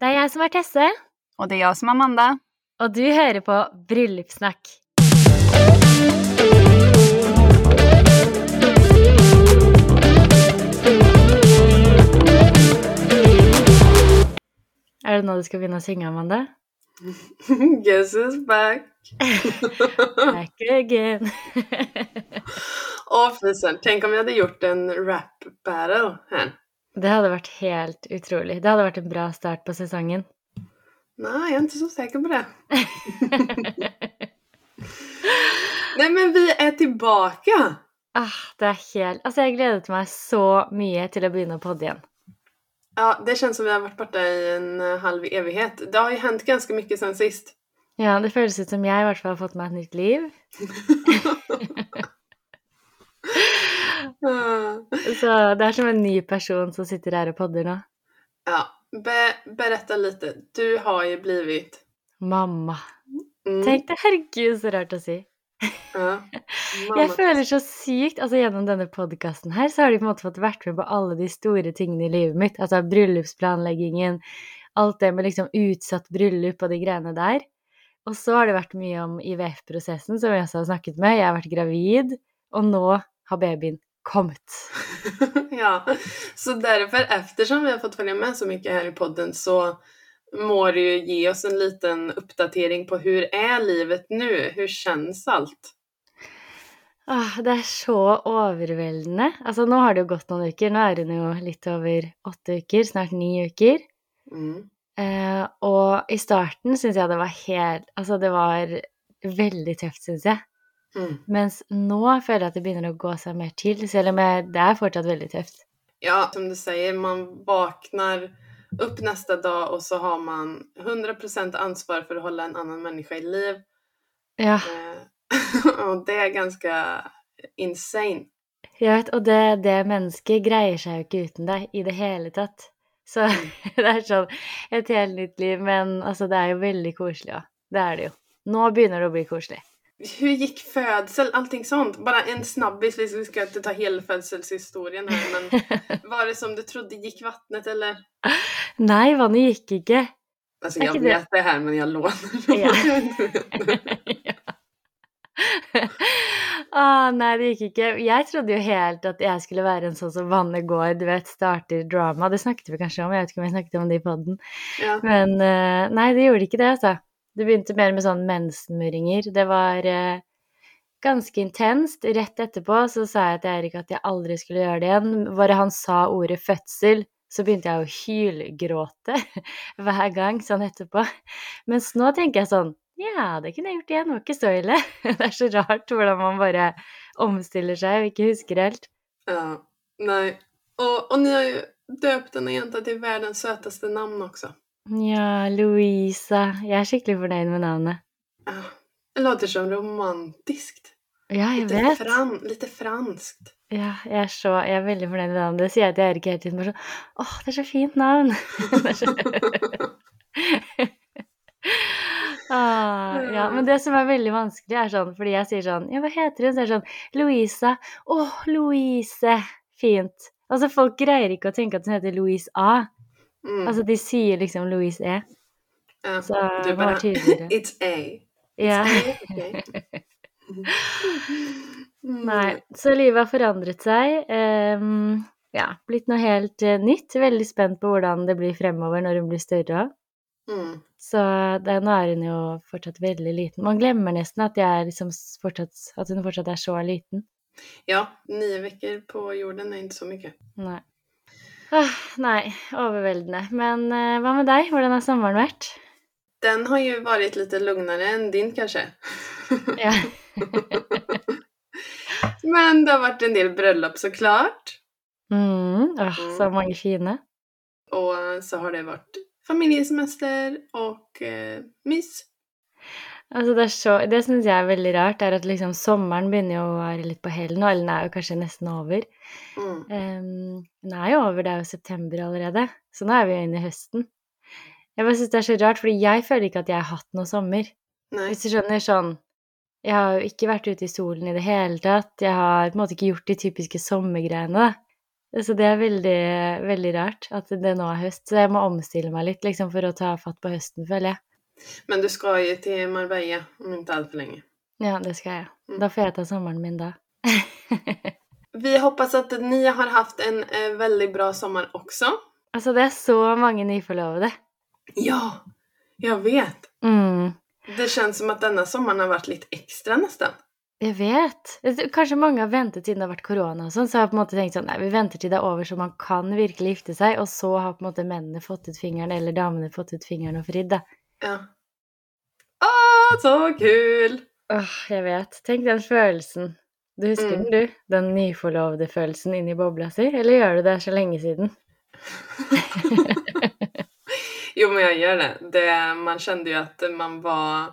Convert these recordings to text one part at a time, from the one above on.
Det er jeg som er Tesse, Og det er jeg som er Amanda. og du hører på Bryllupssnakk. Er det nå du skal begynne å synge, Amanda? Guess who's back? Back again. Åh fy søren, tenk om vi hadde gjort en rap battle her. Det hadde vært helt utrolig. Det hadde vært en bra start på sesongen. Nei, jeg er ikke så sikker på det. Nei, men vi er tilbake. Ah, det er helt Altså, jeg gledet meg så mye til å begynne å podde igjen. Ja, det kjennes som vi har vært borte i en halv evighet. Det har jo hendt ganske mye siden sist. Ja, det føles ut som jeg i hvert fall har fått meg et nytt liv. Ah. Så det er som en ny person som sitter her og podder nå. Ja, be, berätta lite. Du har jo blivit... Mamma. Mm, Tenk det, herregud, så rart å si. ja. Jeg føler så sykt Altså gjennom denne podkasten her, så har de på en måte fått vært med på alle de store tingene i livet mitt. Altså bryllupsplanleggingen, alt det med liksom utsatt bryllup og de greiene der. Og så har det vært mye om IVF-prosessen, som jeg også har snakket med. Jeg har vært gravid, og nå har babyen kommet. ja, så derfor, eftersom vi har fått følge med så mye her i podden, så må du jo gi oss en liten oppdatering på hvordan er livet nå? Hvordan kjennes alt? Åh, det er så overveldende. Altså, nå har det jo gått noen uker. Nå er hun jo litt over åtte uker, snart ni uker. Mm. Eh, og i starten syns jeg det var helt Altså, det var veldig tøft, syns jeg. Mm. Mens nå føler jeg at det begynner å gå seg mer til, selv om jeg, det er fortsatt veldig tøft. Ja, som du sier, man våkner opp neste dag, og så har man 100% ansvar for å holde en annen menneske i liv. Ja, Eh, og det er ganske insane. jeg vet, og det, det mennesket greier seg jo ikke uten deg i det hele tatt. Så det er sånn et helt nytt liv, men altså, det er jo veldig koselig òg. Det er det jo. Nå begynner det å bli koselig. Hur gick födsel, allting sånt? Bara en snabbis, vi ska inte ta hela fødselshistorien her, men var det som du trodde gikk vattnet eller? Nei, vannet gikk ikke. Altså, jeg vet det her, men jag lånar Ja. ah, nei, det gikk ikke. Jeg trodde jo helt at jeg skulle være en sånn som vannet går, du vet, starter drama. Det snakket vi kanskje om, jeg vet ikke om vi snakket om det i poden. ja. Men eh, nei, det gjorde ikke det, altså. Det begynte mer med sånn mensenmurringer. Det var eh, ganske intenst. Rett etterpå så sa jeg til Erik at jeg aldri skulle gjøre det igjen. Bare han sa ordet fødsel, så begynte jeg å hylgråte hver gang sånn etterpå. Mens nå tenker jeg sånn Ja, det kunne jeg gjort igjen, det var ikke så ille. Det er så rart hvordan man bare omstiller seg og ikke husker helt. ja. nei. Og, og ni har jo døpt denne jenta til verdens søteste navn också. Ja, Louisa. Jeg er skikkelig fornøyd med navnet. Ja. Det låter som romantiskt. Ja, jeg Lite, vet. fran, lite franskt. Ja, jeg er, så, jeg er veldig fornøyd med navnet. Det sier jeg til Erik hele tiden. Bare sånn Åh, det er så fint navn! Ah, ja, men det som er veldig vanskelig, er sånn fordi jeg sier sånn Ja, hva heter hun? Så er det sånn Louisa. Åh, Louise. Fint. Altså, folk greier ikke å tenke at hun heter Louise A. Mm. Altså, de sier liksom Louise E. ja. Så det var tydeligere. it's A. Ja. Yeah. Mm. Nei, så livet har forandret seg. Um, ja, blitt noe helt eh, nytt. Veldig spent på hvordan det blir fremover når hun blir større. Mm. Så det, nå er hun jo fortsatt veldig liten. Man glemmer nesten at, liksom fortsatt, at hun fortsatt er så liten. Ja, ni uker på jorden er ikke så mye. Nei. Ah, nei, overveldende. Men uh, hva med deg? Hvordan har sommeren vært? Den har jo vært litt roligere enn din kanskje. Ja. Men det har vært en del bryllup, så klart. Mm, åh, så mange fine. Og så har det vært familiesemester og uh, mys. Altså, det er så, det syns jeg er veldig rart, er at liksom sommeren begynner jo å være litt på hell nå, eller den er jo kanskje nesten over. Mm. Um, den er jo over, det er jo september allerede, så nå er vi jo inne i høsten. Jeg bare syns det er så rart, fordi jeg føler ikke at jeg har hatt noe sommer. Nei. Hvis du skjønner sånn Jeg har jo ikke vært ute i solen i det hele tatt. Jeg har på en måte ikke gjort de typiske sommergreiene, da. Så det er veldig, veldig rart at det nå er høst. Så jeg må omstille meg litt liksom, for å ta fatt på høsten, føler jeg. Men du skal ju till Marbella om inte allt för länge. Ja, det skal jeg. Mm. Da får jeg ta sommeren min da. Vi hoppas att ni har haft en eh, väldigt bra sommar också. altså, det er så mange nyforlovede. Ja, jag vet. Mm. Det känns som att denna sommaren har varit lite extra nästan. Jeg vet. Kanskje mange har ventet siden det har vært korona og sånn, så har jeg på en måte tenkt sånn Nei, vi venter til det er over så man kan virkelig gifte seg, og så har på en måte mennene fått ut fingeren, eller damene fått ut fingeren og fridd, da. Ja. Åh, så kul! Åh, jeg vet. Tenk den følelsen. Du husker Mm. den, du? Den nyforlovede følelsen inni bobla si, eller gjør du det så lenge siden? Jo, men jag gör det. det. Man kände ju att man var,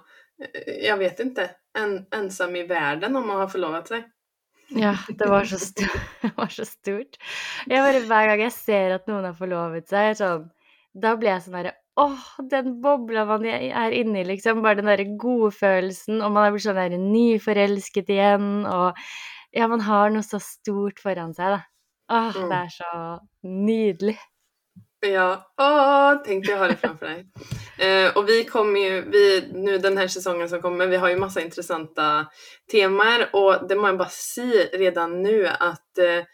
jeg jag vet inte, en, ensam i världen om man har förlovat sig. Ja, det var så, st det var så stort. Jeg bare, hver gang jeg ser at noen har forlovet seg, sånn, da blir jeg sånn derre Åh, den bobla man er inni, liksom. Bare den derre godfølelsen, og man er blitt sånn der nyforelsket igjen, og Ja, man har noe så stort foran seg, da. Åh, Mm. det er så nydelig. Ja, åh, tenk å ha det framfor deg. Eh, og vi kommer jo vi, nu den här säsongen som kommer, vi har jo masse interessante temaer, og det må jeg bare si redan nå at eh,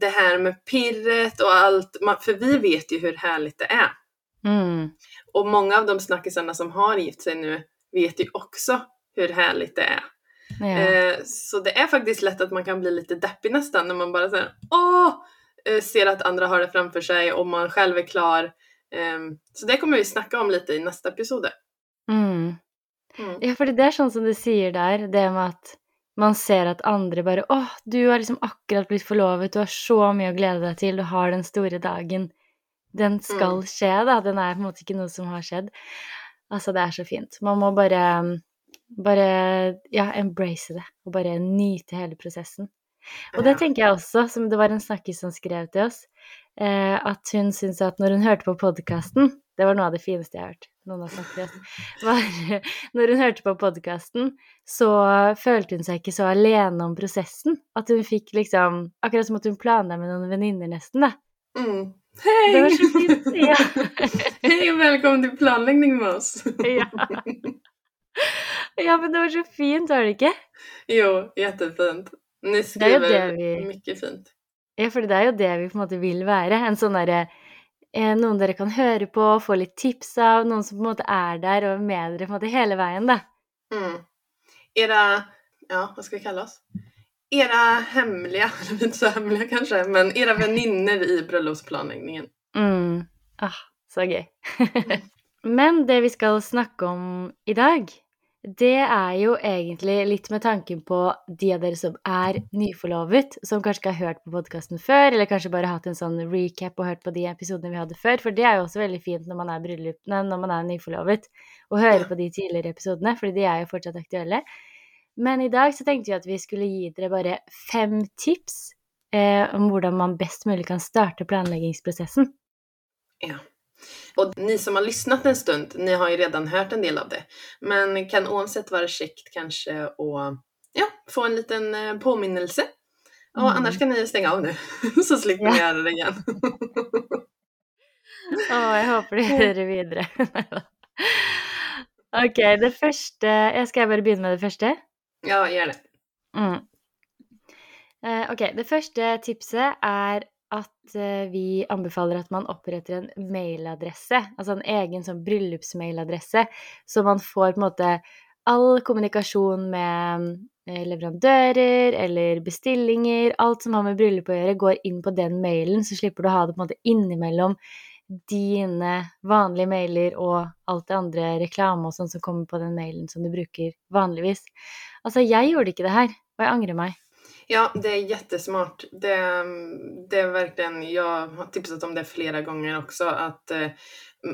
det her med pirret og alt för vi vet jo hvor herlig det är. Mm. Och många av de snackisarna som har gift sig nu vet ju också hur härligt det är. Ja. Eh, så det är faktiskt lätt att man kan bli lite deppig nästan när man bara säger åh, eh, ser att andra har det framför sig och man själv är klar. Eh, så det kommer vi snacka om lite i nästa episode. Mm. Mm. Ja, for det er sånn som du sier der, det med at man ser at andre bare Å, du har liksom akkurat blitt forlovet, du har så mye å glede deg til, du har den store dagen. Den skal Mm. skje, da. Den er på en måte ikke noe som har skjedd. Altså, det er så fint. Man må bare bare ja, embrace det, og bare nyte hele prosessen. Og det tenker jeg også, som det var en snakkis som skrev til oss, eh, at hun syntes at når hun hørte på podkasten Det var noe av det fineste jeg har hørt. Noen har snakket til oss. Var, når hun hørte på podkasten, så følte hun seg ikke så alene om prosessen. At hun fikk liksom Akkurat som at hun planla med noen venninner, nesten, da. Mm. Det var Hej! så fint. Ja. Hei og velkommen til planlegging med oss! ja. ja, men det var så fint, var det ikke? jo, kjempefint. Ni skriver det vi- mye fint. Ja, for det er jo det vi på en måte vil være. En sånn derre eh, Noen dere kan høre på, få litt tips av, noen som på en måte er der og er med dere på en måte hele veien, da. Mm. Era, ja hva skal vi kalle oss? Era hemliga, eller inte så hemliga kanske, men era vänner i bröllopsplanläggningen. Mm. Ah, så gøy. Men det vi skal snakke om i dag, det er jo egentlig litt med tanken på de av dere som er nyforlovet, som kanskje ikke har hørt på podkasten før, eller kanskje bare hatt en sånn recap og hørt på de episodene vi hadde før, for det er jo også veldig fint når man er, bryllup, nei, når man er nyforlovet, å høre på de tidligere episodene, fordi de er jo fortsatt aktuelle. Men i dag så tenkte vi at vi skulle gi dere bare fem tips eh, om hvordan man best mulig kan starte planleggingsprosessen. Ja. Och ni som har lyssnat en stund, ni har ju redan hört en del av det. Men kan oavsett vara käckt kanske att ja, få en liten eh, påminnelse. Och Mm. annars kan ni stänga av nu, så slipper ni Ja. göra det igen. Å, jeg håper de hører videre. Neida. ok, det første jeg Skal bare begynne med det første? Ja, gjør det. Mm. Eh, ok, det første tipset er at eh, vi anbefaler at man oppretter en mailadresse, altså en egen sånn bryllupsmailadresse, så man får på en måte all kommunikasjon med eh, leverandører eller bestillinger, alt som har med bryllup å gjøre, går inn på den mailen, så slipper du å ha det på en måte innimellom dine vanlige mailer og alt det andre reklame og sånn som kommer på den mailen som du bruker vanligvis. Altså, jeg gjorde ikke det her, og jeg angrer meg. Ja, det är jättesmart. Det, det är verkligen, jag har tipsat om det flera gånger också, att eh,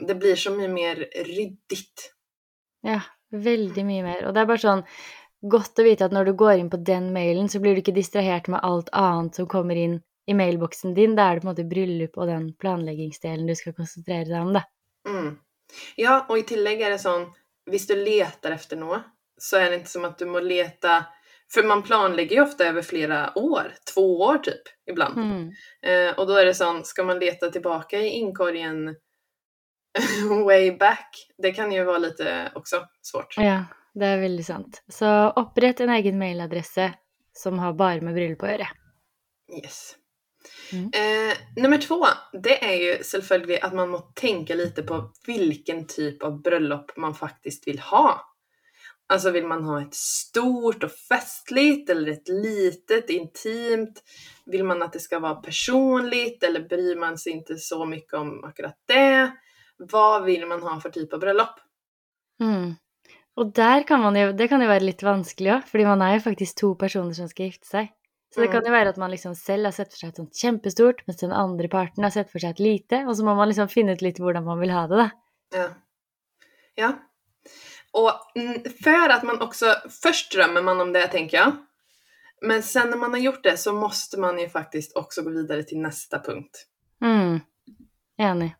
det blir så mye mer ryddigt. Ja, veldig mye mer. Og det er bare sånn godt å vite at når du går inn på den mailen, så blir du ikke distrahert med alt annet som kommer inn i mailboksen din. Da er det på en måte bryllup og den planleggingsdelen du skal konsentrere deg om, da. Mm. Ja, og i tillegg er det sånn hvis du leter efter noe, så er det ikke som at du må lete For man planlegger jo ofte over flere år, To år typ ibland. Mm. Eh, og da er det sånn, Skal man lete tilbake i inkorgen way back? Det kan jo være litt også svårt. Ja, det er veldig sant. Så opprett en egen mailadresse som har bare med bryllup å gjøre. Yes. Mm. Eh, nummer två, det är ju selvfølgelig att man må tänka lite på vilken typ av bröllop man faktiskt vill ha. Alltså vill man ha ett stort och festligt eller ett litet, intimt? Vill man att det ska vara personligt eller bryr man sig inte så mycket om akkurat det? Vad vill man ha för typ av bröllop? Mm. Og där kan man ju, det kan jo være litt vanskelig för man er jo faktisk to personer som skal gifte seg. Så det kan jo være at man liksom selv har sett for seg et sånt kjempestort, mens den andre parten har sett for seg et lite, og så må man liksom finne ut litt hvordan man vil ha det, da. Ja. ja. Og mm, at man også Først drømmer man om det tenker jeg. Men sen når man har gjort det så måste man jo faktisk også gå videre til neste punkt. Mm. Enig.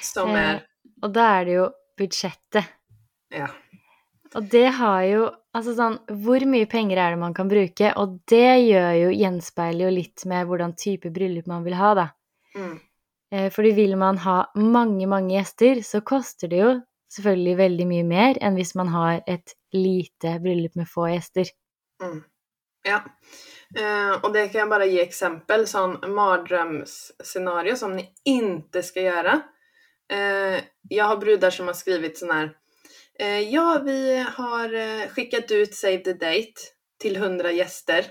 Som Eh. Og da er det jo budsjettet. ja. Og det har jo Altså sånn Hvor mye penger er det man kan bruke? Og det gjør jo Gjenspeiler jo litt med hvordan type bryllup man vil ha, da. Mm, Eh, Fordi vil man ha mange, mange gjester, så koster det jo selvfølgelig veldig mye mer enn hvis man har et lite bryllup med få gjester. mm. Ja. og och det kan jeg bare gi eksempel. Sånn mardrømsscenario som ni ikke skal gjøre. jeg jag har bruder som har skrivit sånn eh, Ja, vi har eh, skickat ut Save the Date till 100 gäster.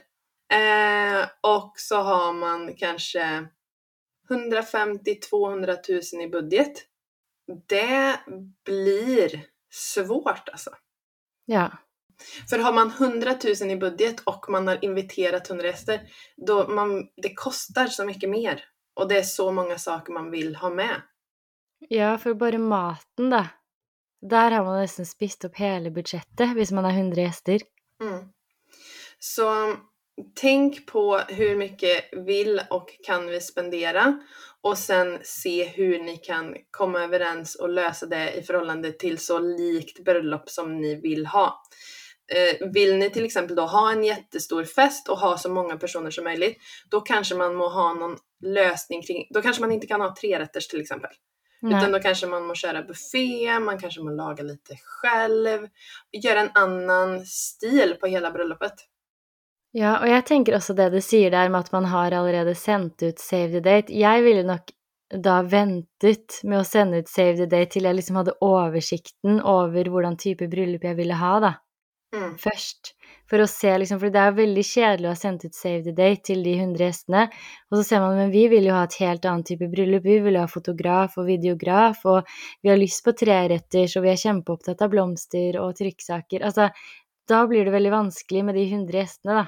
Eh, och så har man kanske 150-200 000 i budget. Det blir svårt alltså. Ja. För har man 100 000 i budget och man har inviterat 100 gäster, då man, det kostar så mycket mer. Och det är så många saker man vill ha med. ja, for bare maten, da. Der har man nesten spist opp hele budsjettet hvis man har 100 gjester. Mm. Så tänk på hur mycket vill och kan vi spendera och sen se hur ni kan komma överens och lösa det i förhållande till så likt bröllop som ni vill ha. Eh, vill ni till exempel då ha en jättestor fest och ha så många personer som möjligt, då kanske man må ha någon lösning kring, då kanske man inte kan ha trerätters till exempel. Nei. Utan då kanske man må köra buffé, man kanske må laga lite själv, göra en annan stil på hela bröllopet. Ja, og jeg tenker også det du sier der med at man har allerede sendt ut Save the Date. Jeg ville nok da ventet med å sende ut Save the Date til jeg liksom hadde oversikten over hvordan type bryllup jeg ville ha, da. Mm. først. For å se, liksom, for det er veldig kjedelig å ha sendt ut Save the Date til de 100 gjestene, og så ser man men vi vil jo ha et helt annet type bryllup. Vi vil ha fotograf og videograf, og vi har lyst på treretters, og vi er kjempeopptatt av blomster og trykksaker. Altså, da blir det veldig vanskelig med de 100 gjestene, da.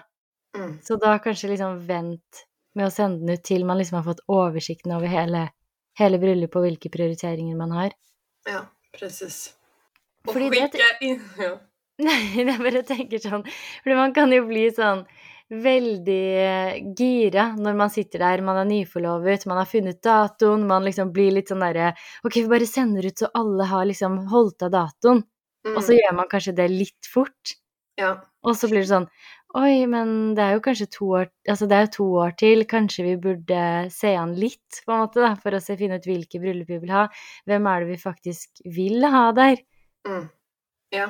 Mm. Så da kanskje liksom vent med å sende den ut til man liksom har fått oversikten over hele, hele bryllupet og hvilke prioriteringer man har. Ja, presis. Og Fordi det- in... Ja. Nei, jeg bare tenker sånn For man kan jo bli sånn veldig eh, gira når man sitter der, man er nyforlovet, man har funnet datoen, man liksom blir litt sånn derre Ok, vi bare sender ut så alle har liksom holdt av datoen, Mm. og så gjør man kanskje det litt fort. ja. Og så blir det sånn Oi, men det er jo kanskje to år Altså, det er jo to år til. Kanskje vi burde se an litt, på en måte, da, for å se, finne ut hvilke bryllup vi vil ha. Hvem er det vi faktisk vil ha der? Mm. Ja.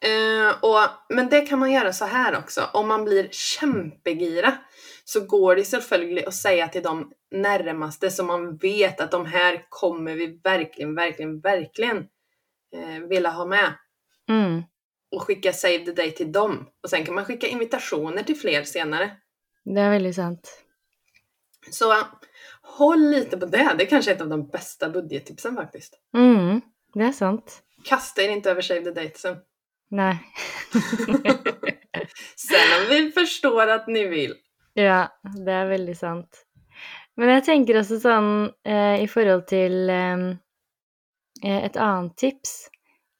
Eh, och, men det kan man göra så här också. Om man blir kämpegira så går det selvfølgelig att säga till de närmaste som man vet att de här kommer vi verkligen, verkligen, verkligen uh, vilja ha med. Mm. Och skicka save the day till dem. Och sen kan man skicka invitationer till fler senare. Det er veldig sant. Så håll lite på det. Det är kanske är ett av de bästa budgettipsen faktiskt. Mm, det er sant. Kasta er inte över save the datesen. Nei. Selv om vi forstår at ni vil. ja, det er veldig sant. Men jeg tenker også sånn eh, i forhold til eh, eh, Et annet tips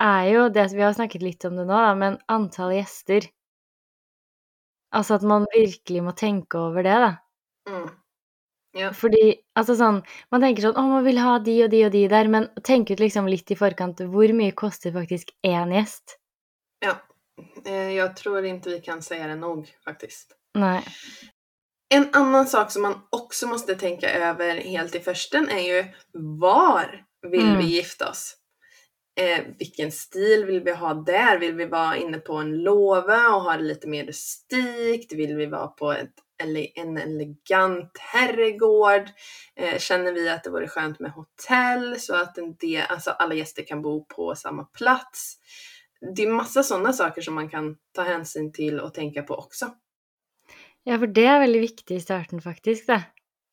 er jo det Vi har snakket litt om det nå, da, men antall gjester. Altså at man virkelig må tenke over det, da. Mm. Ja. Fordi altså sånn Man tenker sånn Å, man vil ha de og de og de der, men tenk ut liksom litt i forkant hvor mye koster faktisk én gjest? Eh, jag tror inte vi kan säga det nog faktiskt. Nei. En annan sak som man också måste tänka över helt i försten är ju var vill Mm. vi gifta oss? Eh, vilken stil vill vi ha där? Vill vi vara inne på en låva och ha det lite mer rustikt? Vill vi vara på ett, en elegant herrgård? Eh, känner vi att det vore skönt med hotell så att en del, alltså alla gäster kan bo på samma plats? Det är massa sådana saker som man kan ta hänsyn till och tänka på också. Ja, for det er veldig viktig i starten, faktisk, da.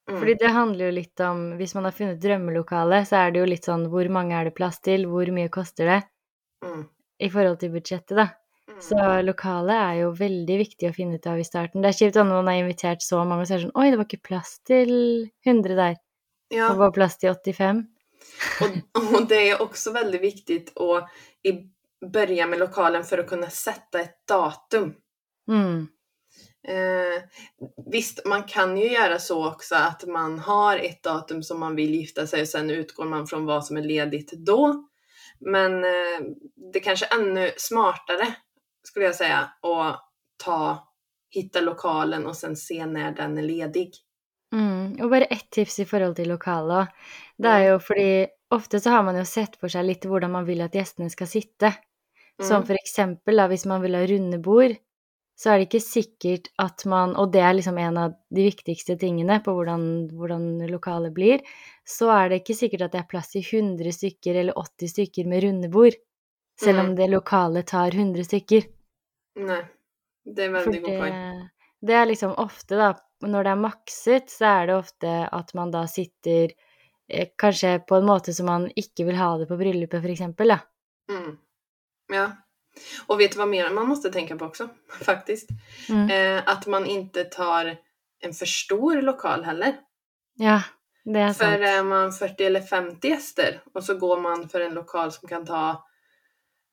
Mm. Fordi det handler jo litt om Hvis man har funnet drømmelokale, så er det jo litt sånn hvor mange er det plass til, hvor mye koster det, Mm. i forhold til budsjettet, da. Mm. Så lokalet er jo veldig viktig å finne ut av i starten. Det er kjipt om noen har invitert så mange, og så er det sånn Oi, det var ikke plass til 100 der. Ja. Det var plass til 85. og, og det er også veldig viktig å i, börja med lokalen för att kunna sätta ett datum. Mm. Eh, visst, man kan ju göra så också att man har ett datum som man vill gifta sig och sen utgår man från vad som är ledigt då. Men eh, det kanske är ännu smartare, skulle jag säga, att ta, hitta lokalen och sen se när den är ledig. Mm. Og bare ett tips i forhold til lokalen. Det er jo fordi ofte så har man jo sett for seg litt hvordan man vil at gjestene skal sitte. Som Mm. for eksempel da, hvis man vil ha runde bord, så er det ikke sikkert at man Og det er liksom en av de viktigste tingene på hvordan, hvordan lokalet blir. Så er det ikke sikkert at det er plass til 100 stykker eller 80 stykker med runde bord. Selv om Mm. det lokalet tar 100 stykker. Nei. det er veldig Fordi, god poeng. det, det er liksom ofte, da, når det er makset, så er det ofte at man da sitter eh, kanskje på en måte som man ikke vil ha det på bryllupet, for eksempel, da. Mm. Ja. Och vet du vad mer man måste tänka på också? Faktiskt. Mm. Eh, att man inte tar en för stor lokal heller. Ja, det För sant. är man 40 eller 50 gäster och så går man för en lokal som kan ta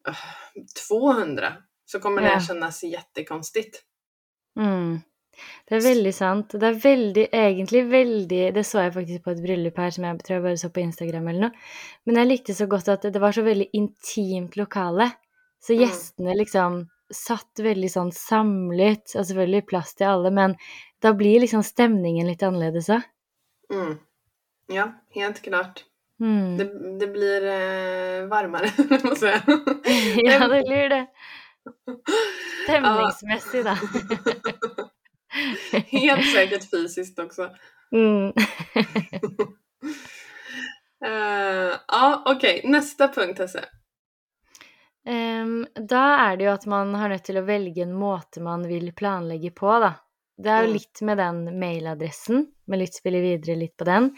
uh, 200 så kommer det Ja. kännas jättekonstigt. Mm. Det er veldig sant. Det er veldig, egentlig veldig Det så jeg faktisk på et bryllup her som jeg tror jeg bare så på Instagram eller noe. Men jeg likte så godt at det var så veldig intimt lokale. Så Mm. gjestene liksom satt veldig sånn samlet, og selvfølgelig plass til alle, men da blir liksom stemningen litt annerledes òg. Mm. Ja, helt klart. Mm. Det, det blir eh, varmere, må jeg si. Ja, det blir det. Stemningsmessig, da. Helt sikkert fysisk også. Mm. uh, ja, okej. Nästa punkt, Hasse. Em, da er det jo at man har nødt til å velge en måte man vil planlegge på, da. Det er jo litt med den mailadressen, med litt spille videre litt på den,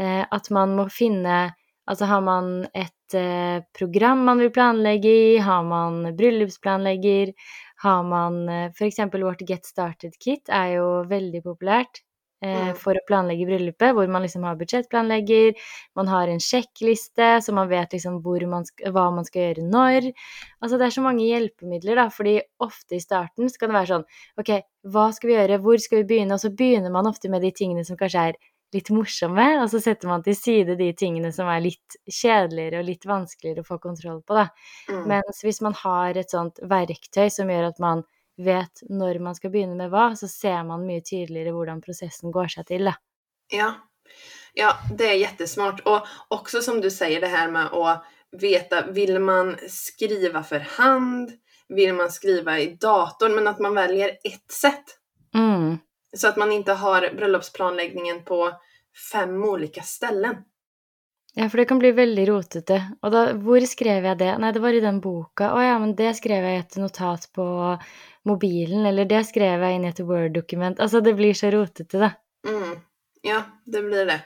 uh, at man må finne Altså har man et uh, program man vil planlegge i, har man bryllupsplanlegger, har man eh, eksempel vårt Get Started-kit er jo veldig populært. For å planlegge bryllupet, hvor man liksom har budsjettplanlegger, man har en sjekkliste, så man vet liksom hvor man hva man skal gjøre når. Altså det er så mange hjelpemidler, da, fordi ofte i starten så kan det være sånn Ok, hva skal vi gjøre, hvor skal vi begynne? Og så begynner man ofte med de tingene som kanskje er litt morsomme, og så setter man til side de tingene som er litt kjedeligere og litt vanskeligere å få kontroll på, da. Mm. Mens hvis man har et sånt verktøy som gjør at man vet når man skal begynne med hva, så ser man mye tydeligere hvordan prosessen går seg til, da. Ja. ja, det er jättesmart. Og også som du sier, det her med å vite Vil man skrive for hand? Vil man skrive i datorn? Men at man velger ett sett. Mm. Så at man ikke har bryllupsplanleggingen på fem olika ställen. Ja, for det kan bli veldig rotete. Og da, hvor skrev jeg det? Nei, det var i den boka. Å ja, men det skrev jeg i et notat på mobilen, eller det skrev jeg inn i et Word-dokument. Altså, det blir så rotete, da. Mm. Ja, det blir det.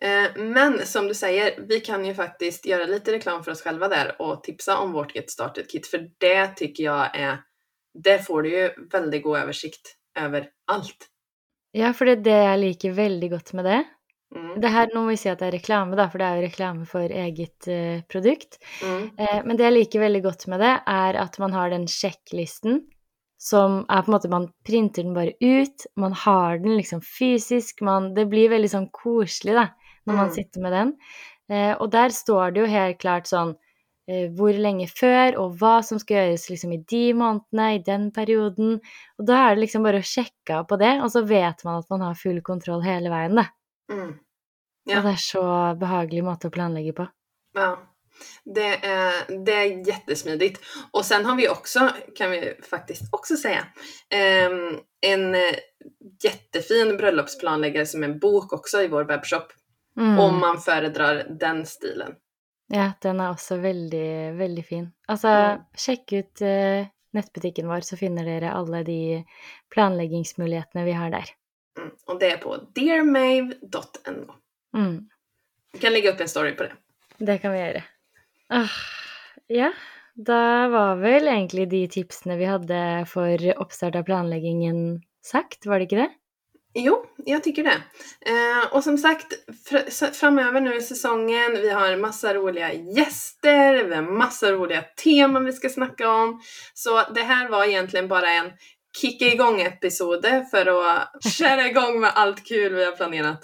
Eh, Men som du säger, vi kan ju faktiskt göra lite reklam för oss själva där och tipsa om vårt Get Started Kit. För det tycker jag är, det får du ju väldigt god översikt över allt. Ja, for det er det jeg liker veldig godt med det. Mm. Det her, nå må vi si at det er reklame, da, for det er jo reklame for eget uh, produkt. Mm. Eh, men det jeg liker veldig godt med det, er at man har den sjekklisten som er på en måte Man printer den bare ut, man har den liksom fysisk, man Det blir veldig sånn koselig, da, når man Mm. sitter med den. Eh, og der står det jo helt klart sånn eh, hvor lenge før, og hva som skal gjøres liksom, i de månedene, i den perioden. Og da er det liksom bare å sjekke av på det, og så vet man at man har full kontroll hele veien, da. Mm. Ja. Og det er så behagelig måte å planlegge på. Ja, det är, det är jättesmidigt. Och sen har vi också, kan vi faktiskt också säga, ehm, en eh, jättefin bröllopsplanläggare som en bok också i vår webbshop. Mm. Om man föredrar den stilen. Ja, den är också väldigt, väldigt fin. Alltså, mm. sjekk ut uh, nettbutikken vår, så finner dere alle de planleggingsmulighetene vi har der. Mm. Og det er på dearmave.no. Mm. Vi kan lägga upp en story på det. Det kan vi gjøre. Ah, ja, da var vel egentlig de tipsene vi hadde for oppstart av planleggingen sagt, var det ikke det? Jo, jag tycker det. Eh, och som sagt, fr framöver nu i säsongen, vi har massa roliga gäster, vi har massa roliga teman vi ska snacka om. Så det här var egentligen bara en kicka igång-episode för att köra igång med allt kul vi har planerat.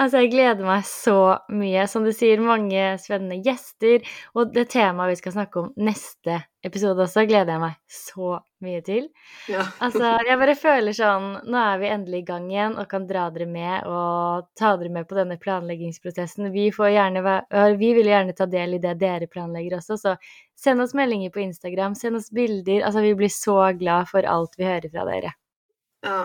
Altså, jeg gleder meg så mye. Som du sier, mange spennende gjester. Og det temaet vi skal snakke om neste episode også, gleder jeg meg så mye til. Ja. altså, jeg bare føler sånn Nå er vi endelig i gang igjen og kan dra dere med og ta dere med på denne planleggingsprosessen. Vi, får gjerne, vi vil gjerne ta del i det dere planlegger også, så send oss meldinger på Instagram, send oss bilder. Altså, vi blir så glad for alt vi hører fra dere. Ja,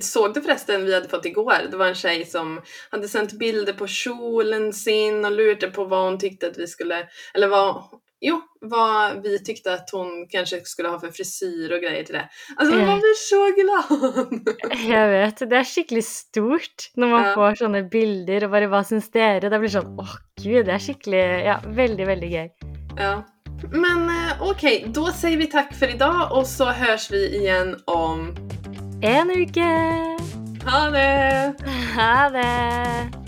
Såg du förresten vi hade fått igår? Det var en tjej som hade sänt bilder på kjolen sin och lurte på vad hon tyckte att vi skulle, eller vad, jo, vad vi tyckte att hon kanske skulle ha för frisyr och grejer till det. Alltså man blir så glad! Jag vet, det är skickligt stort när man ja. får sådana bilder och bara vad syns dere? Det blir sån, åh gud, det är skickligt, ja, väldigt, väldigt gøy. Ja. Men ok, okej, okay, då säger vi tack för idag och så hörs vi igen om en uke. Ha det! Ha det!